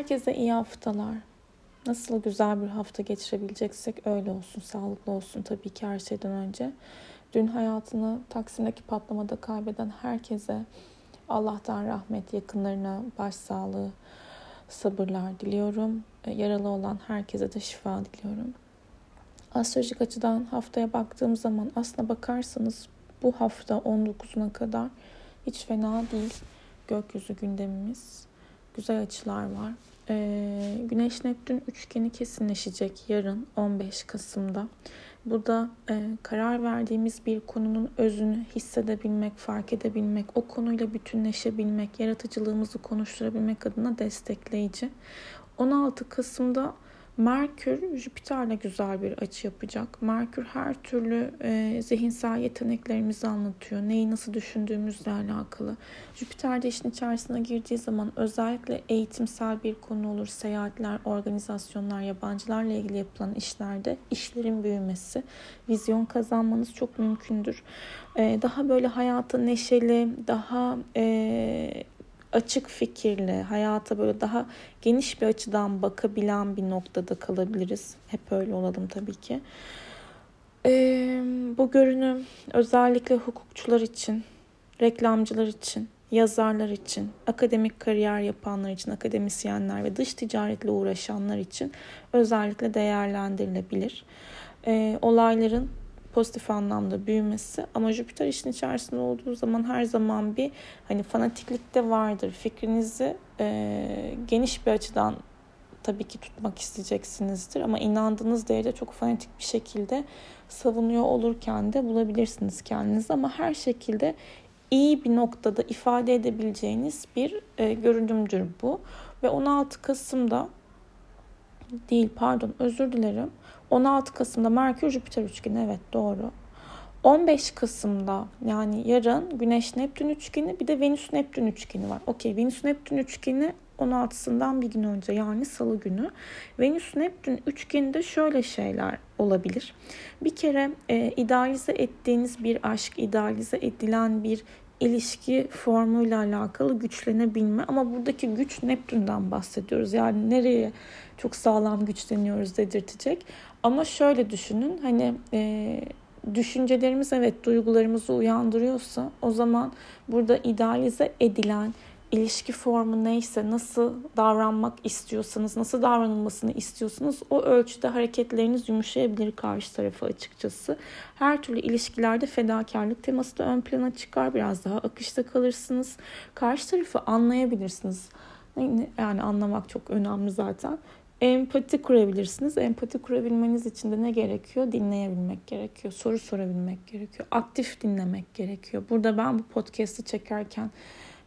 Herkese iyi haftalar. Nasıl güzel bir hafta geçirebileceksek öyle olsun, sağlıklı olsun tabii ki her şeyden önce. Dün hayatını Taksim'deki patlamada kaybeden herkese Allah'tan rahmet, yakınlarına başsağlığı, sabırlar diliyorum. E, yaralı olan herkese de şifa diliyorum. Astrolojik açıdan haftaya baktığım zaman aslına bakarsanız bu hafta 19'una kadar hiç fena değil gökyüzü gündemimiz. Güzel açılar var. Ee, Güneş Neptün üçgeni kesinleşecek yarın 15 Kasım'da. Bu da e, karar verdiğimiz bir konunun özünü hissedebilmek, fark edebilmek, o konuyla bütünleşebilmek, yaratıcılığımızı konuşturabilmek adına destekleyici. 16 Kasım'da Merkür Jüpiter'le güzel bir açı yapacak. Merkür her türlü e, zihinsel yeteneklerimizi anlatıyor. Neyi nasıl düşündüğümüzle alakalı. Jüpiter de işin içerisine girdiği zaman özellikle eğitimsel bir konu olur. Seyahatler, organizasyonlar, yabancılarla ilgili yapılan işlerde işlerin büyümesi, vizyon kazanmanız çok mümkündür. E, daha böyle hayata neşeli, daha e, açık fikirli, hayata böyle daha geniş bir açıdan bakabilen bir noktada kalabiliriz. Hep öyle olalım tabii ki. Ee, bu görünüm özellikle hukukçular için, reklamcılar için, yazarlar için, akademik kariyer yapanlar için, akademisyenler ve dış ticaretle uğraşanlar için özellikle değerlendirilebilir. Ee, olayların pozitif anlamda büyümesi. Ama Jüpiter işin içerisinde olduğu zaman her zaman bir hani fanatiklik de vardır. Fikrinizi e, geniş bir açıdan tabii ki tutmak isteyeceksinizdir. Ama inandığınız değerde çok fanatik bir şekilde savunuyor olurken de bulabilirsiniz kendinizi. Ama her şekilde iyi bir noktada ifade edebileceğiniz bir e, görünümdür bu. Ve 16 Kasım'da değil pardon özür dilerim 16 Kasım'da Merkür Jüpiter üçgeni evet doğru. 15 Kasım'da yani yarın Güneş Neptün üçgeni bir de Venüs Neptün üçgeni var. Okey Venüs Neptün üçgeni 16'sından bir gün önce yani salı günü. Venüs Neptün üçgeninde şöyle şeyler olabilir. Bir kere e, idealize ettiğiniz bir aşk, idealize edilen bir ilişki formuyla alakalı güçlenebilme ama buradaki güç Neptün'den bahsediyoruz. Yani nereye çok sağlam güçleniyoruz dedirtecek. Ama şöyle düşünün hani e, düşüncelerimiz evet duygularımızı uyandırıyorsa o zaman burada idealize edilen ilişki formu neyse, nasıl davranmak istiyorsanız, nasıl davranılmasını istiyorsanız o ölçüde hareketleriniz yumuşayabilir karşı tarafa açıkçası. Her türlü ilişkilerde fedakarlık teması da ön plana çıkar. Biraz daha akışta kalırsınız. Karşı tarafı anlayabilirsiniz. Yani anlamak çok önemli zaten. Empati kurabilirsiniz. Empati kurabilmeniz için de ne gerekiyor? Dinleyebilmek gerekiyor. Soru sorabilmek gerekiyor. Aktif dinlemek gerekiyor. Burada ben bu podcast'i çekerken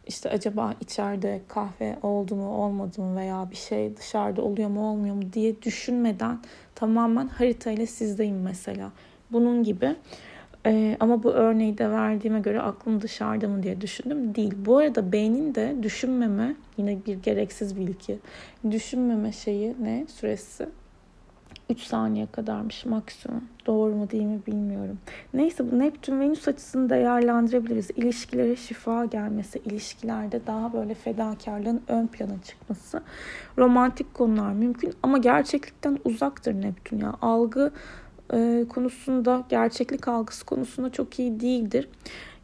işte acaba içeride kahve oldu mu olmadı mı veya bir şey dışarıda oluyor mu olmuyor mu diye düşünmeden tamamen haritayla sizdeyim mesela. Bunun gibi. Ee, ama bu örneği de verdiğime göre aklım dışarıda mı diye düşündüm. Değil. Bu arada beynin de düşünmeme yine bir gereksiz bilgi. Düşünmeme şeyi ne süresi? 3 saniye kadarmış maksimum. Doğru mu değil mi bilmiyorum. Neyse bu Neptün Venüs açısını değerlendirebiliriz. İlişkilere şifa gelmesi, ilişkilerde daha böyle fedakarlığın ön plana çıkması. Romantik konular mümkün ama gerçeklikten uzaktır Neptün ya. Algı e, konusunda, gerçeklik algısı konusunda çok iyi değildir.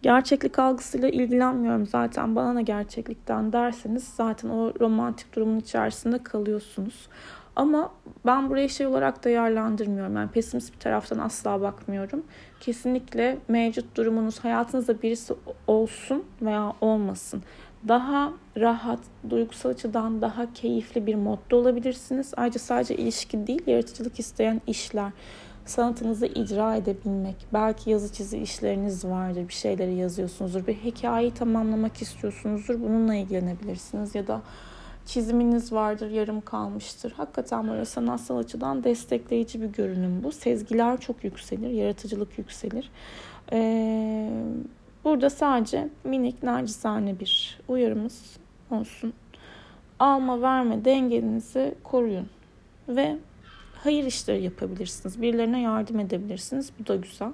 Gerçeklik algısıyla ilgilenmiyorum zaten bana ne gerçeklikten derseniz zaten o romantik durumun içerisinde kalıyorsunuz. Ama ben burayı şey olarak değerlendirmiyorum. Yani pesimist bir taraftan asla bakmıyorum. Kesinlikle mevcut durumunuz hayatınızda birisi olsun veya olmasın. Daha rahat, duygusal açıdan daha keyifli bir modda olabilirsiniz. Ayrıca sadece ilişki değil, yaratıcılık isteyen işler, sanatınızı icra edebilmek. Belki yazı çizi işleriniz vardır, bir şeyleri yazıyorsunuzdur, bir hikayeyi tamamlamak istiyorsunuzdur. Bununla ilgilenebilirsiniz ya da çiziminiz vardır, yarım kalmıştır. Hakikaten böyle sanatsal açıdan destekleyici bir görünüm bu. Sezgiler çok yükselir, yaratıcılık yükselir. Ee, burada sadece minik nacizane bir uyarımız olsun. Alma verme dengenizi koruyun ve hayır işleri yapabilirsiniz. Birilerine yardım edebilirsiniz. Bu da güzel.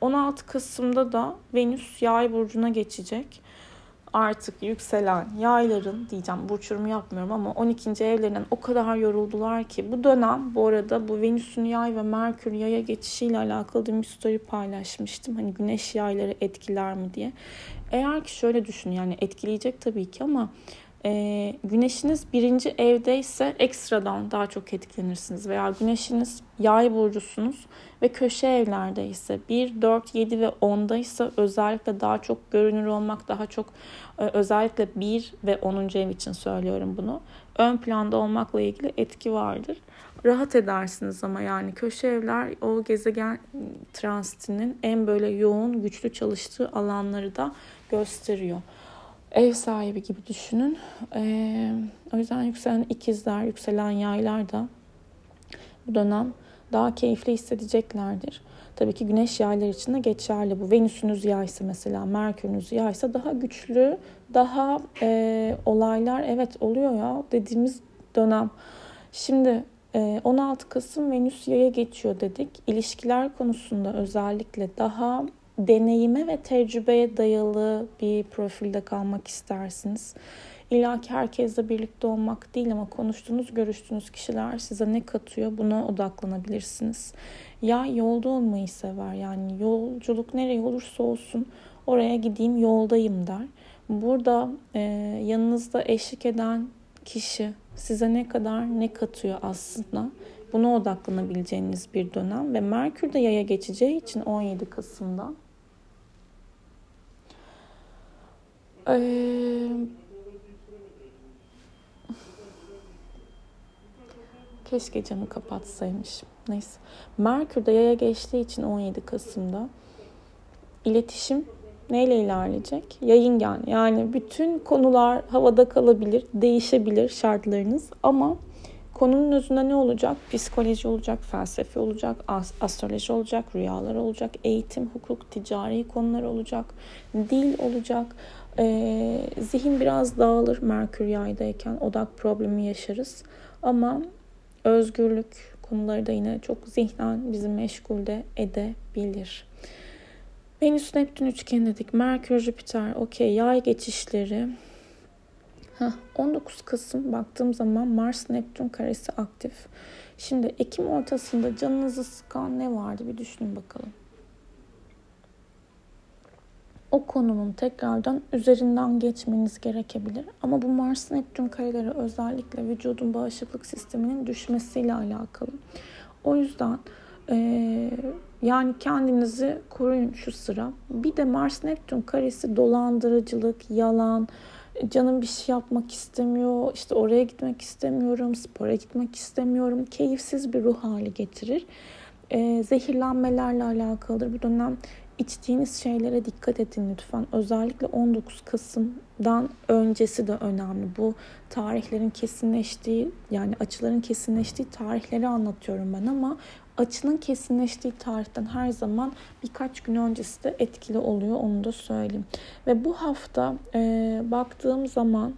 16 Kasım'da da Venüs Yay burcuna geçecek. Artık yükselen yayların diyeceğim burç yorumu yapmıyorum ama 12. evlerinden o kadar yoruldular ki bu dönem bu arada bu Venüs'ün yay ve Merkür yaya geçişiyle alakalı bir story paylaşmıştım. Hani güneş yayları etkiler mi diye. Eğer ki şöyle düşün yani etkileyecek tabii ki ama e, güneşiniz birinci evdeyse ekstradan daha çok etkilenirsiniz. Veya güneşiniz yay burcusunuz ve köşe evlerdeyse 1, 4, 7 ve 10'daysa özellikle daha çok görünür olmak, daha çok e, özellikle 1 ve 10. ev için söylüyorum bunu. Ön planda olmakla ilgili etki vardır. Rahat edersiniz ama yani köşe evler o gezegen transitinin en böyle yoğun, güçlü çalıştığı alanları da gösteriyor ev sahibi gibi düşünün. Ee, o yüzden yükselen ikizler, yükselen yaylar da bu dönem daha keyifli hissedeceklerdir. Tabii ki güneş yaylar için de geçerli bu. Venüsünüz yaysa mesela, Merkürünüz yaysa daha güçlü, daha e, olaylar evet oluyor ya dediğimiz dönem. Şimdi 16 Kasım Venüs yaya geçiyor dedik. İlişkiler konusunda özellikle daha deneyime ve tecrübeye dayalı bir profilde kalmak istersiniz. İlla ki herkesle birlikte olmak değil ama konuştuğunuz, görüştüğünüz kişiler size ne katıyor buna odaklanabilirsiniz. Ya yolda olmayı sever yani yolculuk nereye olursa olsun oraya gideyim yoldayım der. Burada e, yanınızda eşlik eden kişi size ne kadar ne katıyor aslında buna odaklanabileceğiniz bir dönem ve Merkür de yaya geçeceği için 17 Kasım'da Ee, keşke camı kapatsaymış. Neyse. Merkür de yaya geçtiği için 17 Kasım'da iletişim neyle ilerleyecek? Yayıngen. Yani bütün konular havada kalabilir, değişebilir şartlarınız ama konunun özünde ne olacak? Psikoloji olacak, felsefe olacak, astroloji olacak, rüyalar olacak, eğitim, hukuk, ticari konular olacak, dil olacak, e, zihin biraz dağılır Merkür yaydayken. Odak problemi yaşarız. Ama özgürlük konuları da yine çok zihnen bizi meşgul de edebilir. Venüs Neptün üçgen dedik. Merkür Jüpiter okey yay geçişleri. Heh, 19 Kasım baktığım zaman Mars Neptün karesi aktif. Şimdi Ekim ortasında canınızı sıkan ne vardı bir düşünün bakalım o konunun tekrardan üzerinden geçmeniz gerekebilir. Ama bu Mars Neptün kareleri özellikle vücudun bağışıklık sisteminin düşmesiyle alakalı. O yüzden e, yani kendinizi koruyun şu sıra. Bir de Mars Neptün karesi dolandırıcılık, yalan, canım bir şey yapmak istemiyor, işte oraya gitmek istemiyorum, spora gitmek istemiyorum. Keyifsiz bir ruh hali getirir. E, zehirlenmelerle alakalıdır. Bu dönem içtiğiniz şeylere dikkat edin lütfen. Özellikle 19 Kasım'dan öncesi de önemli. Bu tarihlerin kesinleştiği yani açıların kesinleştiği tarihleri anlatıyorum ben ama açının kesinleştiği tarihten her zaman birkaç gün öncesi de etkili oluyor onu da söyleyeyim. Ve bu hafta e, baktığım zaman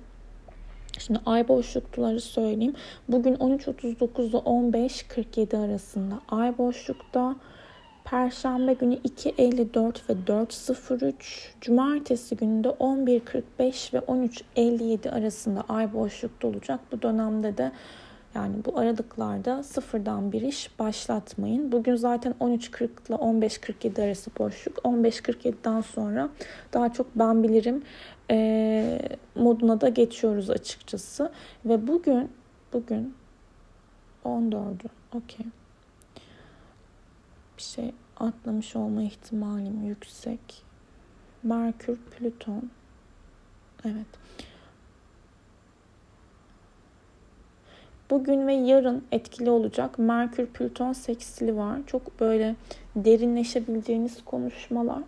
Şimdi ay boşlukları söyleyeyim. Bugün 13.39 ile 15.47 arasında ay boşlukta. Perşembe günü 2.54 ve 4.03. Cumartesi günü de 11.45 ve 13.57 arasında ay boşlukta olacak. Bu dönemde de yani bu aralıklarda sıfırdan bir iş başlatmayın. Bugün zaten 13.40 ile 15.47 arası boşluk. 15.47'den sonra daha çok ben bilirim e, moduna da geçiyoruz açıkçası. Ve bugün bugün 14'ü okey bir şey atlamış olma ihtimalim yüksek. Merkür, Plüton. Evet. Bugün ve yarın etkili olacak Merkür Plüton seksili var. Çok böyle derinleşebileceğiniz konuşmalar.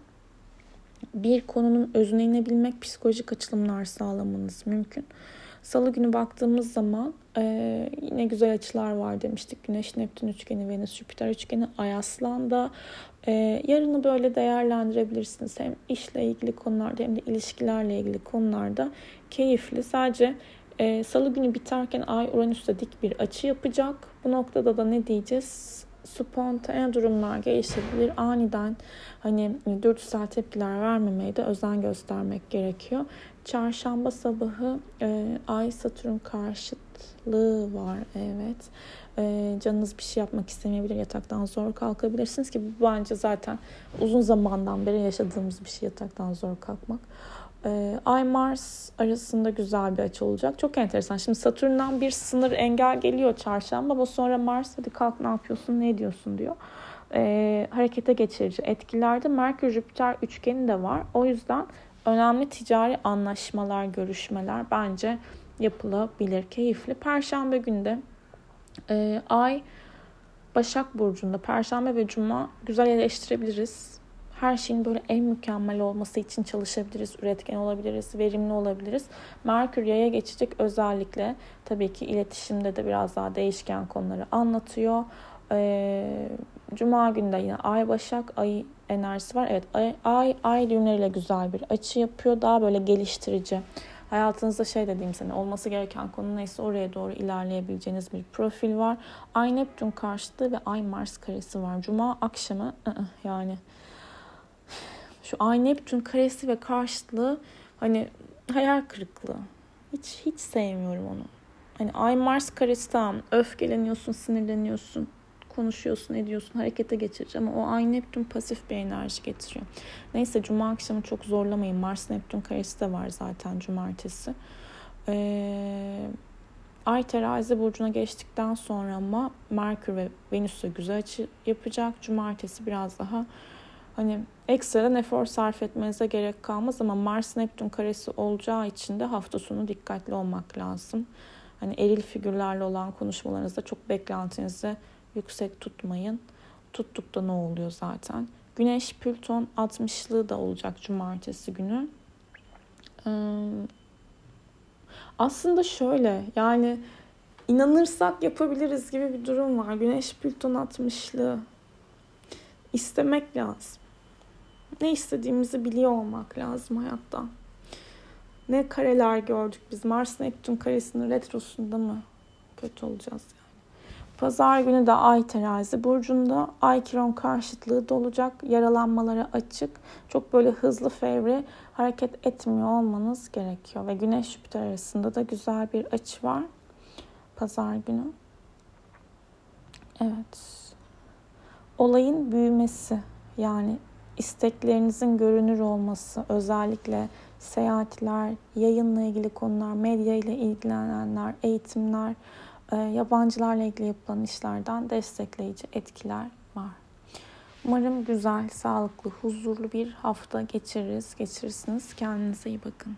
Bir konunun özüne inebilmek, psikolojik açılımlar sağlamanız mümkün. Salı günü baktığımız zaman e, yine güzel açılar var demiştik. Güneş, Neptün üçgeni, Venüs, Jüpiter üçgeni, Ay Aslan'da. E, yarını böyle değerlendirebilirsiniz. Hem işle ilgili konularda hem de ilişkilerle ilgili konularda keyifli. Sadece e, Salı günü biterken Ay Uranüs'te dik bir açı yapacak. Bu noktada da ne diyeceğiz? spontane durumlar gelişebilir. Aniden hani dürtüsel tepkiler vermemeye de özen göstermek gerekiyor. Çarşamba sabahı e, Ay Satürn karşıtlığı var evet. E, canınız bir şey yapmak istemeyebilir, yataktan zor kalkabilirsiniz ki bu bence zaten uzun zamandan beri yaşadığımız bir şey yataktan zor kalkmak. E, Ay Mars arasında güzel bir açı olacak. Çok enteresan. Şimdi Satürn'den bir sınır engel geliyor çarşamba ama sonra Mars hadi kalk ne yapıyorsun, ne ediyorsun diyor. E, harekete geçirici etkilerde Merkür Jüpiter üçgeni de var. O yüzden önemli ticari anlaşmalar, görüşmeler bence yapılabilir. Keyifli. Perşembe günde e, Ay Başak Burcu'nda Perşembe ve Cuma güzel eleştirebiliriz. Her şeyin böyle en mükemmel olması için çalışabiliriz, üretken olabiliriz, verimli olabiliriz. Merkür yaya geçecek özellikle tabii ki iletişimde de biraz daha değişken konuları anlatıyor. Ee, Cuma günde yine Ay Başak, Ay enerjisi var. Evet Ay, Ay, ay düğümleriyle güzel bir açı yapıyor. Daha böyle geliştirici. Hayatınızda şey dediğim sene olması gereken konu neyse oraya doğru ilerleyebileceğiniz bir profil var. Ay Neptün karşıtı ve Ay Mars karesi var. Cuma akşamı ı-ı, yani şu Ay Neptün karesi ve karşıtlığı hani hayal kırıklığı. Hiç hiç sevmiyorum onu. Hani Ay Mars karesi tamam öfkeleniyorsun, sinirleniyorsun konuşuyorsun, ediyorsun, harekete geçirici ama o ay Neptün pasif bir enerji getiriyor. Neyse cuma akşamı çok zorlamayın. Mars Neptün karesi de var zaten cumartesi. Ee, ay terazi burcuna geçtikten sonra ama Merkür ve Venüs'e güzel açı yapacak. Cumartesi biraz daha hani ekstradan efor sarf etmenize gerek kalmaz ama Mars Neptün karesi olacağı için de hafta sonu dikkatli olmak lazım. Hani eril figürlerle olan konuşmalarınızda çok beklentinizi yüksek tutmayın. Tuttukta ne oluyor zaten? Güneş Plüton 60'lığı da olacak cumartesi günü. aslında şöyle yani inanırsak yapabiliriz gibi bir durum var. Güneş Plüton 60'lığı. İstemek lazım. Ne istediğimizi biliyor olmak lazım hayatta. Ne kareler gördük biz. Mars Neptün karesinin retrosunda mı kötü olacağız. Pazar günü de Ay terazi burcunda Ay kiron karşıtlığı da olacak. Yaralanmalara açık. Çok böyle hızlı fevri hareket etmiyor olmanız gerekiyor. Ve Güneş Jüpiter arasında da güzel bir açı var. Pazar günü. Evet. Olayın büyümesi yani isteklerinizin görünür olması özellikle seyahatler, yayınla ilgili konular, medya ile ilgilenenler, eğitimler, yabancılarla ilgili yapılan işlerden destekleyici etkiler var. Umarım güzel, sağlıklı, huzurlu bir hafta geçiririz, geçirirsiniz. Kendinize iyi bakın.